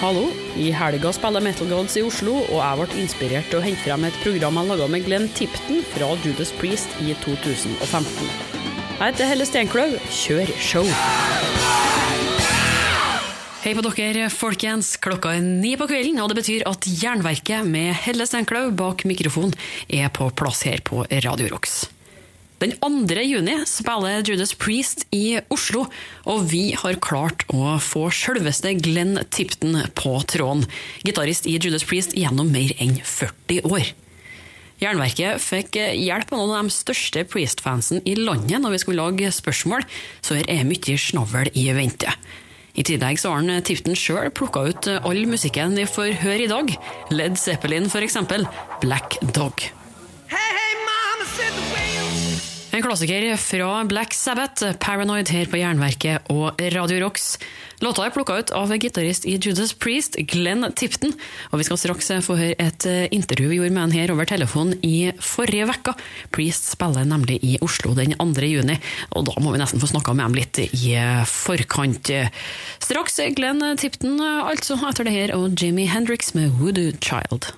Hallo. I helga spiller Metal Gods i Oslo, og jeg ble inspirert til å hente frem et program jeg laga med Glenn Tipton fra Judas Priest i 2015. Jeg heter Helle Steinkløv. Kjør show! Hei på dere, folkens. Klokka er ni på kvelden, og det betyr at Jernverket med Helle Steinkløv bak mikrofon er på plass her på Radio Rocks. Den 2. juni spiller Judas Priest i Oslo, og vi har klart å få selveste Glenn Tipton på tråden. Gitarist i Judas Priest gjennom mer enn 40 år. Jernverket fikk hjelp av noen av de største Priest-fansen i landet når vi skulle lage spørsmål, så her er mye snavl i vente. I tillegg så har Tipton sjøl plukka ut all musikken vi får høre i dag. Led Zeppelin, eksempel. Black Dog. En klassiker fra Black Sabbath, 'Paranoid' her på Jernverket og Radio Rocks. Låta er plukka ut av gitarist i Judas Priest, Glenn Tipton. Og vi skal straks få høre et intervju vi gjorde med han her over telefon i forrige uke. Priest spiller nemlig i Oslo den 2. juni, og da må vi nesten få snakka med ham litt i forkant. Straks Glenn Tipton, altså, etter det her, og Jimmy Hendrix med 'Voodoo Child'.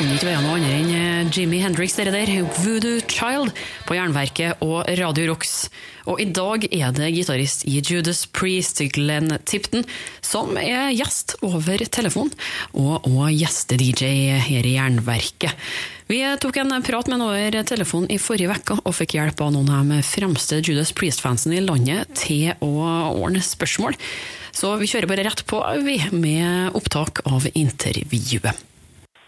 Kunne ikke være noe annet enn Jimmy Hendrix, dere der, Voodoo Child, på Jernverket og Radio Rocks. Og i dag er det gitarist i Judas Priest, Glenn Tipton, som er gjest over telefon, og, òg gjeste-DJ her i Jernverket. Vi tok en prat med ham over telefon i forrige uke, og fikk hjelp av noen av de fremste Judas Priest-fansen i landet til å ordne spørsmål. Så vi kjører bare rett på, vi, med opptak av intervjuet.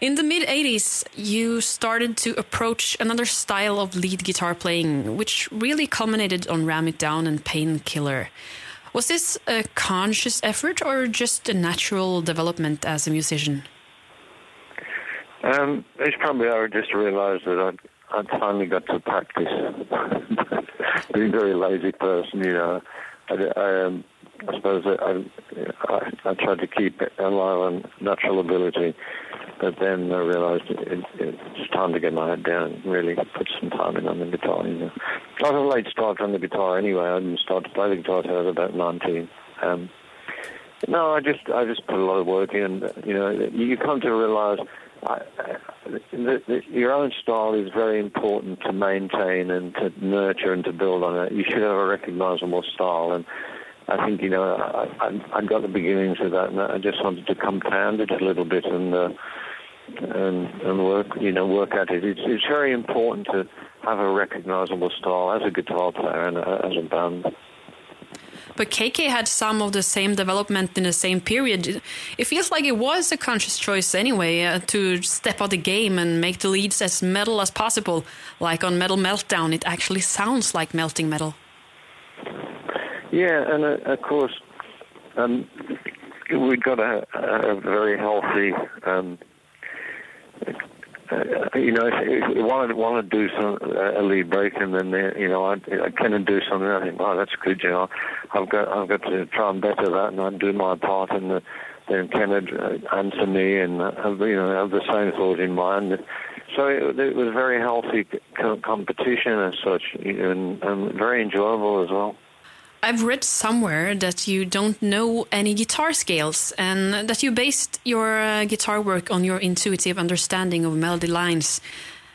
In the mid 80s, you started to approach another style of lead guitar playing, which really culminated on Ram It Down and Painkiller. Was this a conscious effort or just a natural development as a musician? Um, it's probably I just realised that I'd, I'd finally got to practice. Being a very lazy person, you know. I, I, um, I suppose I, I, I tried to keep alive on natural ability. But then I realised it, it, it's time to get my head down and really put some time in on the guitar. You know. I was a late start on the guitar anyway. I didn't start to play the guitar until I was about 19. Um, no, I just I just put a lot of work in. You know, you come to the, your own style is very important to maintain and to nurture and to build on it. You should have a recognisable style, and I think you know I, I, I got the beginnings of that, and I just wanted to compound it a little bit and. Uh, and, and work, you know, work at it. It's, it's very important to have a recognizable style as a guitar player and as a band. But KK had some of the same development in the same period. It feels like it was a conscious choice anyway uh, to step out the game and make the leads as metal as possible. Like on Metal Meltdown, it actually sounds like melting metal. Yeah, and uh, of course, um, we got a, a very healthy um, uh, you know, if, if to want to do some uh, a lead break, and then uh, you know, I, I can do something. I think, oh, that's good. You know, I've got I've got to try and better that, and I do my part, and the, then Ken would uh, answer me, and uh, you know, have the same thought in mind. So it, it was a very healthy competition as such, and, and very enjoyable as well. I've read somewhere that you don't know any guitar scales and that you based your uh, guitar work on your intuitive understanding of melody lines.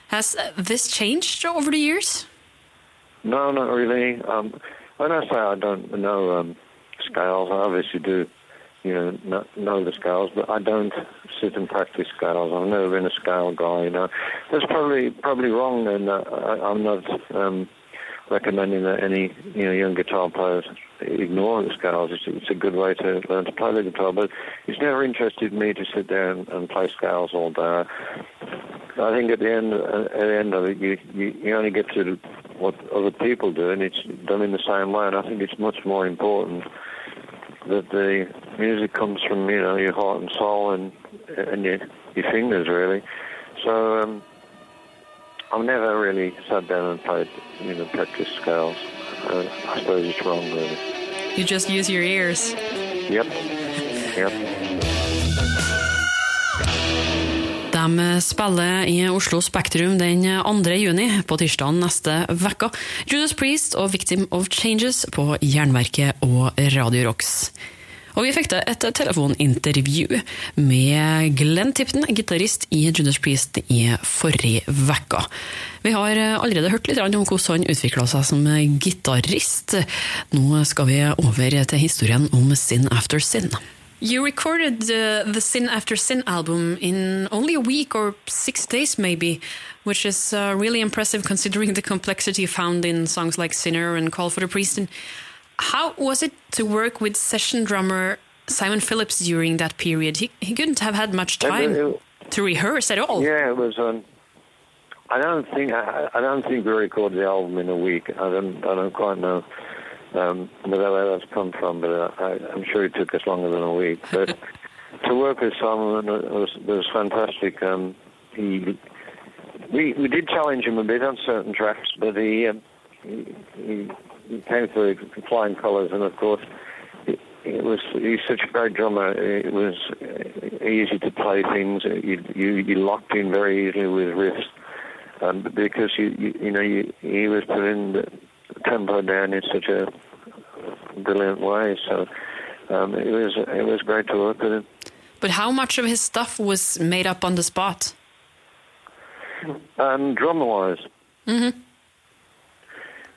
Has uh, this changed over the years? No, not really. Um, when I say I don't know um, scales, I obviously do, you know, know, know the scales, but I don't sit and practice scales. I've never been a scale guy. You know, that's probably probably wrong, and uh, I, I'm not. Um, recommending that any you know young guitar players ignore the scales. It's, it's, a good way to learn to play the guitar, but it's never interested me to sit there and, and play scales all day. I think at the end at the end of it, you, you you only get to what other people do, and it's done in the same way. And I think it's much more important that the music comes from you know your heart and soul and and your your fingers really. So. Um, I've never really sat down and played, you know, practice scales. Uh, I suppose it's wrong, really. You just use your ears. Yep. Yep. De spiller i Oslo Spektrum den 2. juni, på tirsdag neste uke. Judas Priest og Victim of Changes på Jernverket og Radio Rocks. Og vi fikk et telefonintervju med Glenn Tipton, gitarist i Judas Priest, i forrige uke. Vi har allerede hørt litt om hvordan han utvikla seg som gitarist. Nå skal vi over til historien om Sin After Sin. You recorded uh, the Sin After Sin album in only a week or six days, maybe, which is uh, really impressive considering the complexity found in songs like Sinner and Call for the Priest. And how was it to work with session drummer Simon Phillips during that period? He, he couldn't have had much time it, to rehearse at all. Yeah, it was. Um, I don't think I, I, don't think we recorded the album in a week. I don't. I don't quite know um, where that's come from, but uh, I, am sure it took us longer than a week. But to work with Simon was was fantastic. Um, he we we did challenge him a bit on certain tracks, but he, um, he he came through flying colours, and of course, it, it, was he's such a great drummer. It was easy to play things. You you, you locked in very easily with riffs, um, because you, you you know you, he was putting the tempo down in such a brilliant way. So um, it was it was great to work with him. But how much of his stuff was made up on the spot? Um, drummer wise. Mm-hmm.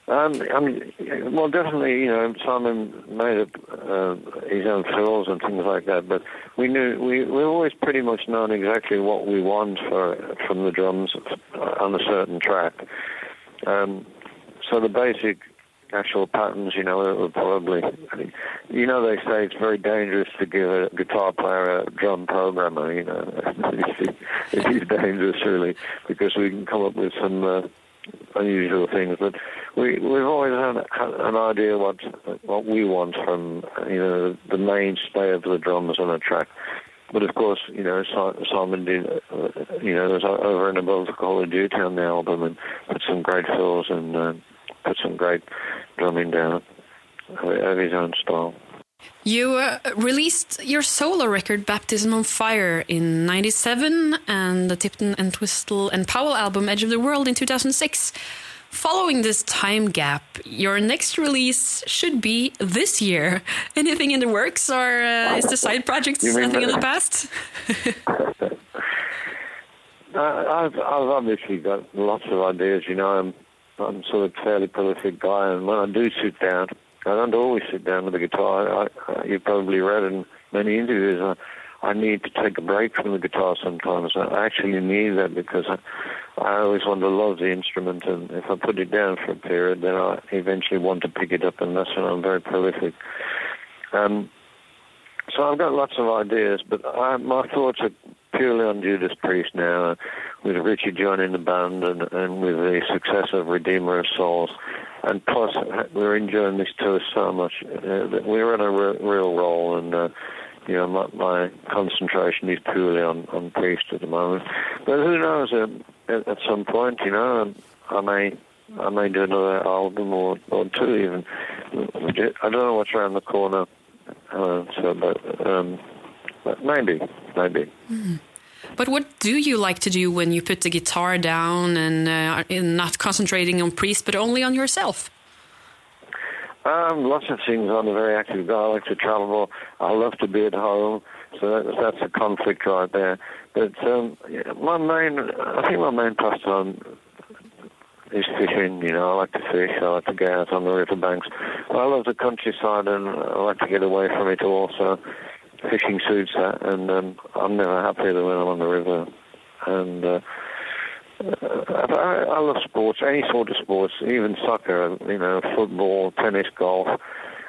Um, I mean, well, definitely, you know, Simon made up uh, his own fills and things like that. But we knew we we always pretty much known exactly what we want for from the drums on a certain track. Um, so the basic actual patterns, you know, were probably, you know, they say it's very dangerous to give a guitar player a drum programmer. You know, it is dangerous really because we can come up with some. Uh, unusual things, but we we've always had, an idea what what we want from you know the mainstay of the drums on a track. But of course, you know, Simon did, uh, you know, was over and above the Call of Duty on the album and put some great fills and uh, put some great drumming down of his own style. You uh, released your solo record Baptizm of Fire in 97 and the Tipton Entwistle and Powell album Edge of the World in 2006. Following this time gap, your next release should be this year. Anything in the works or uh, is the side project something in the past? uh, I've, I've obviously got lots of ideas, you know, I'm, I'm sort of fairly prolific guy and when I do sit down, I don't always sit down with the guitar. I, I, you probably read in many interviews. I, I need to take a break from the guitar sometimes. I actually need that because I, I always want to love the instrument, and if I put it down for a period, then I eventually want to pick it up, and that's when I'm very prolific. Um, so I've got lots of ideas, but I, my thoughts are purely on Judas Priest now, uh, with Richie John in the band, and, and with the success of Redeemer of Souls and plus we're enjoying this tour so much. Uh, we're on a re- real roll, and uh, you know my, my, concentration is purely on on Priest at the moment. But who knows? Uh, at, at, some point, you know, I may I may do another album or or two even. I don't know what's around the corner. Uh, so, but, um, maybe, maybe. Mm. But what do you like to do when you put the guitar down and uh, not concentrating on Priest, but only on yourself? Um, lots of things. I'm a very active guy. I like to travel. I love to be at home. So that, that's a conflict right there. But um, my main, I think my main pastime is fishing. You know, I like to fish. I like to get out on the riverbanks. I love the countryside, and I like to get away from it also fishing suits that, and um, I'm never happier than when I'm on the river. And uh, I, I love sports, any sort of sports, even soccer, you know, football, tennis, golf,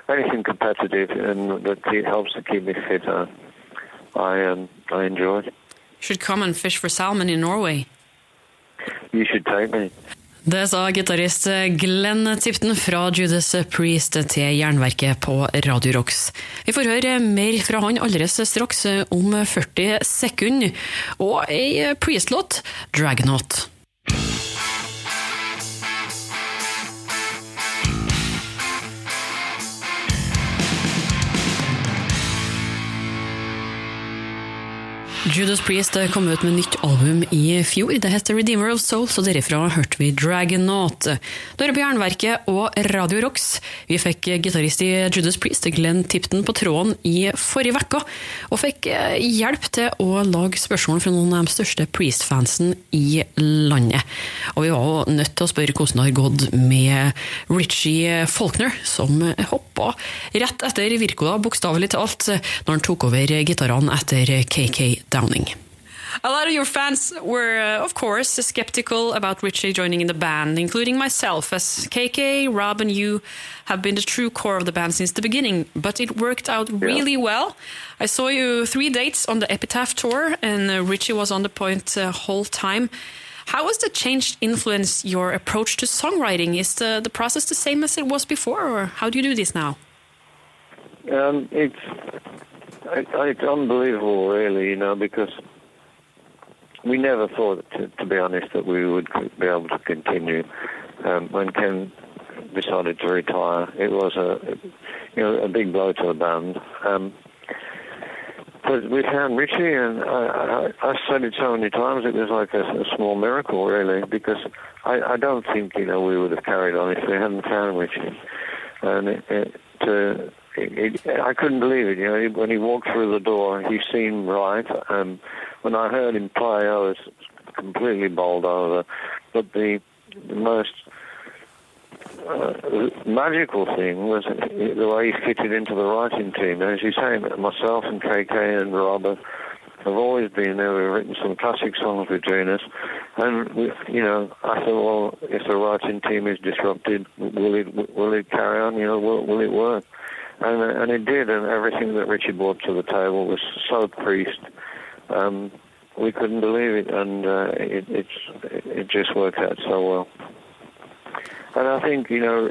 anything competitive, and that helps to keep me fit. Uh, I um, I enjoy. You should come and fish for salmon in Norway. You should take me. Det sa gitarist Glenn Tipton fra Judas Priest til Jernverket på Radio Rocks. Vi får høre mer fra han allerede straks om 40 sekunder, og ei Priest-låt, 'Dragonaut'. Judas Priest kom ut med nytt album i fjor. Det heter Redeemer of Souls, og derifra hørte vi Dragonaut. Du er det på Jernverket og Radio Rocks. Vi fikk gitarist i Judas Priest, Glenn Tipton, på tråden i forrige uke, og fikk eh, hjelp til å lage spørsmål fra noen av de største Priest-fansen i landet. Og vi var jo nødt til å spørre hvordan det har gått med Richie Faulkner, som hoppa rett etter Virkola, bokstavelig talt, når han tok over gitarene etter KK Downing. A lot of your fans were, uh, of course, skeptical about Richie joining in the band, including myself, as KK, Rob, and you have been the true core of the band since the beginning. But it worked out yeah. really well. I saw you three dates on the Epitaph tour, and uh, Richie was on the point the uh, whole time. How has the change influenced your approach to songwriting? Is the, the process the same as it was before, or how do you do this now? Um, it's it's unbelievable, really, you know, because we never thought, to, to, be honest, that we would be able to continue. Um, when Ken decided to retire, it was a, you know, a big blow to the band. Um, but we found Richie, and I, I, I, said it so many times, it was like a, a small miracle, really, because I, I, don't think, you know, we would have carried on if we hadn't found Richie. And it, it, to, it, I couldn't believe it. You know, when he walked through the door, he seemed right. Um, when I heard him play, I was completely bowled over. But the, the most uh, magical thing was the way he fitted into the writing team. As you say, myself and KK and Robert have always been there. We've written some classic songs between us, and you know, I thought, well, if the writing team is disrupted, will it will it carry on? You know, will, will it work? And and it did, and everything that Richie brought to the table was so priest. Um, we couldn't believe it, and uh, it, it's it just worked out so well. And I think you know,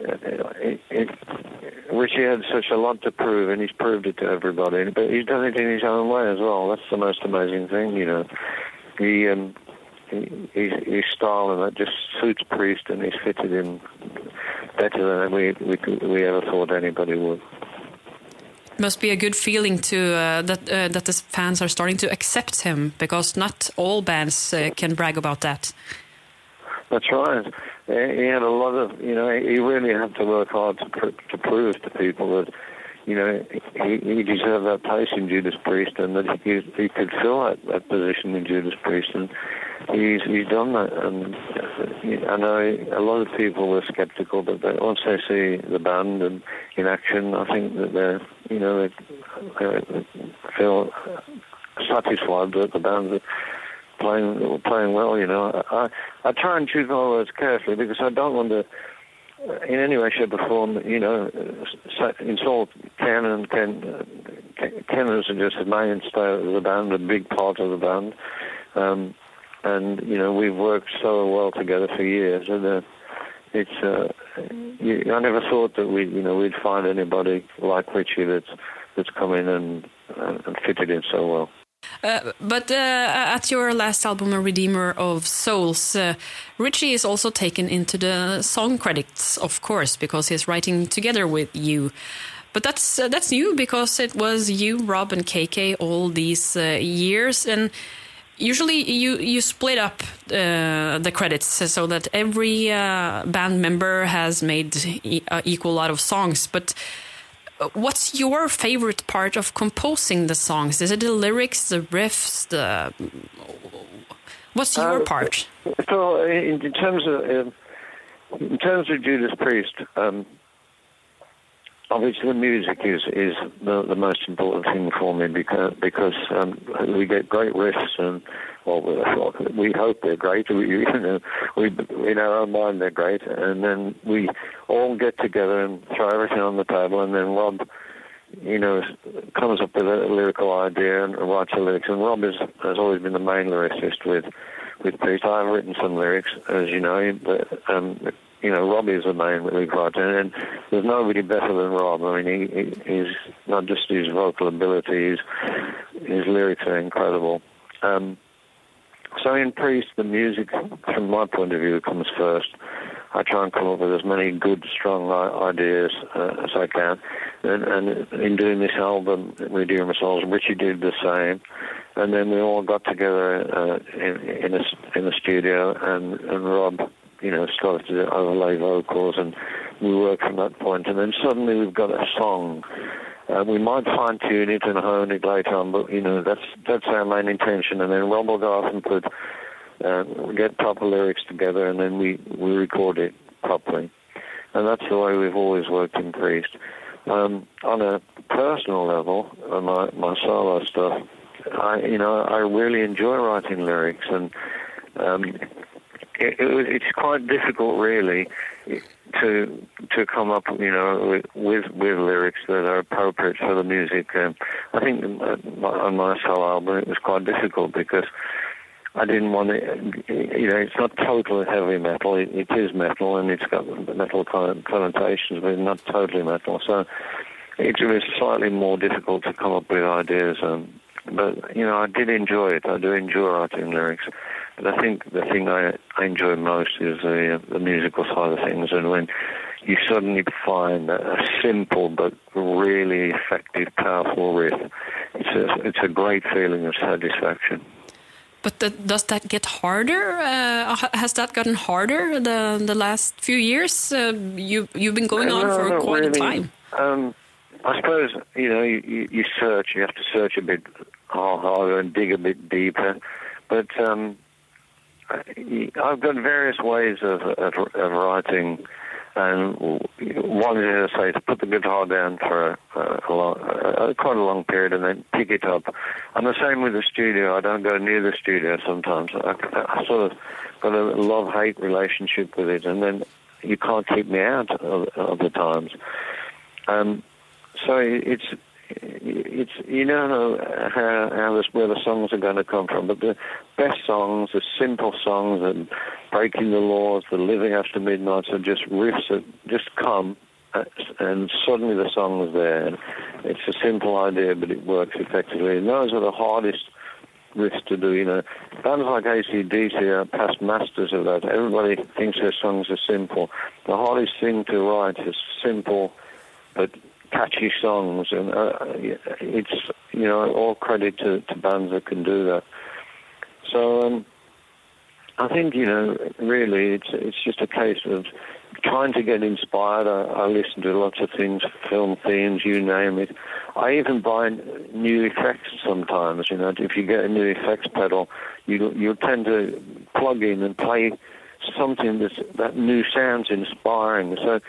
it, it, Richie had such a lot to prove, and he's proved it to everybody. But he's done it in his own way as well. That's the most amazing thing, you know. He um, his, his style and that just suits Priest, and he's fitted in better than we we, we ever thought anybody would. Must be a good feeling to uh, that uh, that the fans are starting to accept him because not all bands uh, can brag about that. That's right. He had a lot of, you know, he really had to work hard to, pr to prove to people that, you know, he, he deserved that place in Judas Priest and that he, he could fill that, that position in Judas Priest. And he's he's done that, and I know a lot of people were skeptical, but they, once they see the band and in action, I think that they're you know they, they feel satisfied that the band playing playing well. You know, I I try and choose my words carefully because I don't want to. In any way, shape, or form, you know, Ken and Ken. Ken is just a mainstay of the band, a big part of the band. Um, and you know we've worked so well together for years, and uh, it's uh, you, I never thought that we you know we'd find anybody like Richie that's that's come in and uh, and fitted in so well. Uh, but uh, at your last album, A Redeemer of Souls, uh, Richie is also taken into the song credits, of course, because he's writing together with you. But that's uh, that's new because it was you, Rob, and KK all these uh, years, and usually you you split up uh, the credits so that every band member has made e equal lot of songs but what's your favorite part of composing the songs? Is it the lyrics the riffs the what's your uh, part? so in, terms of um, in terms of Judas Priest um, obviously the music is is the, the most important thing for me because because um, we get great riffs and well we hope they're great. We you know we in our own mind they're great. And then we all get together and throw everything on the table. And then Rob you know comes up with a lyrical idea and writes the lyrics. And Rob is, has always been the main lyricist with with Pete. I've written some lyrics as you know but um you know, Robbie is the main lead writer, and there's nobody better than Rob. I mean, he, he, he's not just his vocal abilities, his lyrics are incredible. Um, so in Priest, the music, from my point of view, comes first. I try and come up with as many good, strong ideas uh, as I can. And, and, in doing this album, Redeemer Souls, Richie did the same. and then we all got together uh, in, in a in a studio, and and Rob, you know, started to overlay vocals, and we worked from that point, and then suddenly we've got a song. Uh, we might fine tune it and hone it later on, but you know that's that's our main intention. And then Rob will go off and put uh, get proper lyrics together, and then we we record it properly. And that's the way we've always worked in Priest. Um, on a personal level, uh, my my solo stuff, I you know I really enjoy writing lyrics, and um, it, it, it's quite difficult really to to come up you know with with, lyrics that are appropriate for the music. Um, I think on my solo album it was quite difficult because I didn't want to, you know, it's not total heavy metal. It, it is metal and it's got metal connotations, but not totally metal. So it was slightly more difficult to come up with ideas. Um, but, you know, I did enjoy it. I do enjoy writing lyrics. But I think the thing I, I enjoy most is the, the musical side of things. And when you suddenly find a simple but really effective, powerful riff, it's a, it's a great feeling of satisfaction. But the, does that get harder? Uh, has that gotten harder the the last few years? Uh, you you've been going on for quite really. a time. Um, I suppose you know you, you, search. You have to search a bit harder and dig a bit deeper. But um, I've got various ways of, of, of writing and one is, I say, to put the guitar down for a, a, long, a, quite a long period and then pick it up. And the same with the studio. I don't go near the studio sometimes. I, I sort of got a love-hate relationship with it, and then you can't keep me out of, of the times. Um, so it's it's you don't know how, how this, where the songs are going to come from, but the best songs, the simple songs, and breaking the laws, the living after midnight, are just riffs that just come, uh, and suddenly the song is there. It's a simple idea, but it works effectively. And those are the hardest riffs to do. You know, bands like AC/DC are past masters of that. Everybody thinks their songs are simple. The hardest thing to write is simple, but catchy songs, and uh, it's you know all credit to, to bands that can do that. So um, I think you know really it's it's just a case of trying to get inspired. I, I listen to lots of things, film themes, you name it. I even buy new effects sometimes. You know, if you get a new effects pedal, you you tend to plug in and play something that's, that new sounds inspiring. So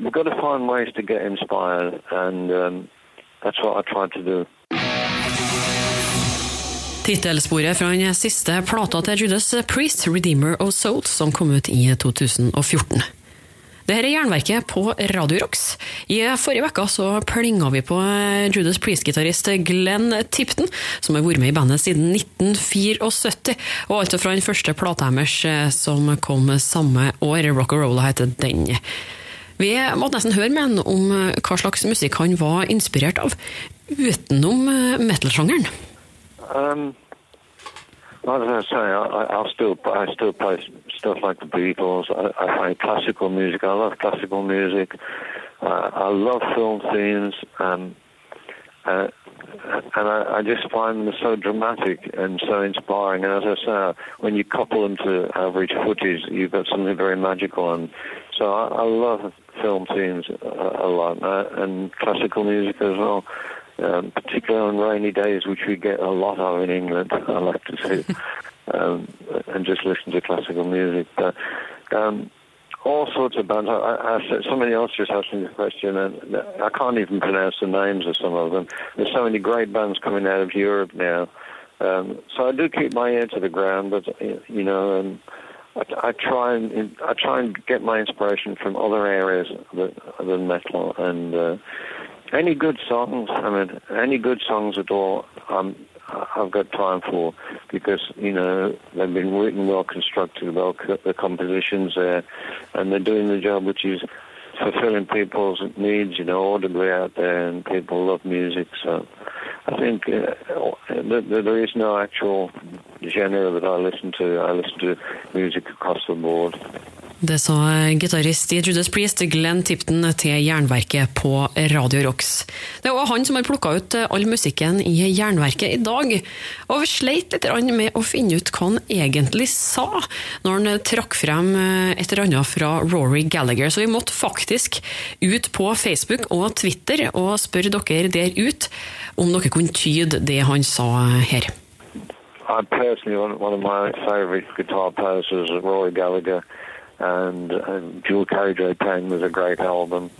we've got to find ways to get inspired, and um, that's what I tried to do. Tittelsporet fra den siste plata til Judas Priest, 'Redeemer of Souls', som kom ut i 2014. Dette er Jernverket på Radio Rocks. I forrige uke så plinga vi på Judas Priest-gitarist Glenn Tipton, som har vært med i bandet siden 1974. Og alt fra den første plata deres eh, som kom samme år, Rock and Roll heter den. Vi måtte nesten høre med om eh, hva slags musikk han var inspirert av, utenom eh, metal-sjangeren. Um, say, I, I still I still play stuff like the Beatles. I, I play classical music. I love classical music. Uh, I love film themes, um, uh, and I, I just find them so dramatic and so inspiring. And as I say, when you couple them to average footage, you've got something very magical. And so I, I love film themes a, a lot, uh, and classical music as well. Um, particularly on rainy days, which we get a lot of in England, I like to see, um, and just listen to classical music. But, um, all sorts of bands. I, I, somebody else just asked me the question, and I can't even pronounce the names of some of them. There's so many great bands coming out of Europe now. Um, so I do keep my ear to the ground, but you know, um, I, I try and I try and get my inspiration from other areas than metal and uh, any good songs. I mean, any good songs at all. Um, I've got time for because you know they've been written well constructed, well the compositions there, and they're doing the job, which is fulfilling people's needs, you know, audibly out there, and people love music. So I think uh, there is no actual genre that I listen to. I listen to music across the board. Det sa gitarist i Judas Priest Glenn Tipton til Jernverket på Radio Rocks. Det er også han som har plukka ut all musikken i Jernverket i dag. Og vi sleit litt med å finne ut hva han egentlig sa, når han trakk frem et eller annet fra Rory Gallagher. Så vi måtte faktisk ut på Facebook og Twitter og spørre dere der ut om dere kunne tyde det han sa her. I'm personally one, of my favorite guitar players is Roy Gallagher, and Jewel KJ Payne was a great album.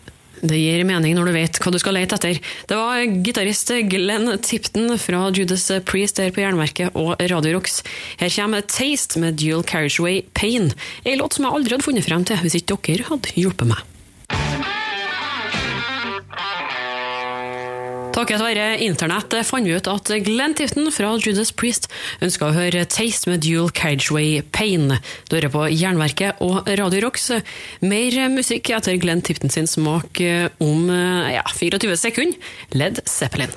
Det gir mening når du vet hva du skal lete etter. Det var gitarist Glenn Tipton fra Judas Priest der på Jernverket og Radio Rocks. Her kommer Taste med Dual Carriageway Pain, ei låt som jeg aldri hadde funnet frem til hvis ikke dere hadde hjulpet meg. Takket være internett fant vi ut at Glenn Tifton fra Judas Priest ønska å høre Taste med Dual Cageway Pain. Du hører på Jernverket og Radio Rocks. Mer musikk etter Glenn Tifton sin smak om ja, 24 sekunder. Led Zeppelin.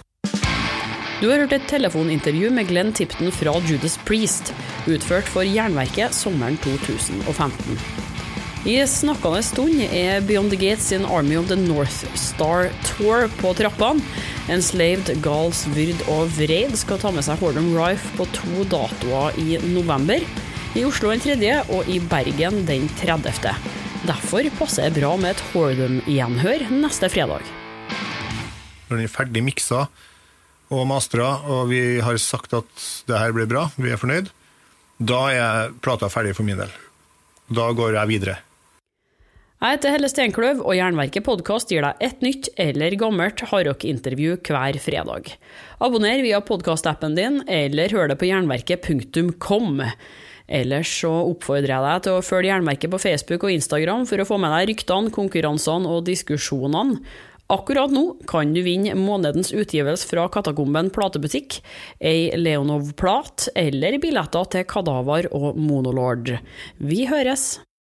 Du har hørt et telefonintervju med Glenn Tipton fra Judas Priest, utført for Jernverket sommeren 2015. I snakkende stund er Beyond the Gates sin Army of the North Star Tour på trappene. Enslaved, Gals, Vyrd og Vreid skal ta med seg Hordom Rife på to datoer i november. I Oslo den tredje, og i Bergen den 30. Derfor passer det bra med et Hordom-gjenhør neste fredag. Når den er ferdig miksa og mastra, og vi har sagt at det her blir bra, vi er fornøyd, da er plata ferdig for min del. Da går jeg videre. Jeg heter Helle Steinkløv, og Jernverket podkast gir deg et nytt eller gammelt hardrock-intervju hver fredag. Abonner via podkastappen din, eller hør det på jernverket.kom. Ellers så oppfordrer jeg deg til å følge Jernverket på Facebook og Instagram for å få med deg ryktene, konkurransene og diskusjonene. Akkurat nå kan du vinne månedens utgivelse fra Katakomben platebutikk, ei Leonov-plat eller billetter til Kadavar og Monolord. Vi høres!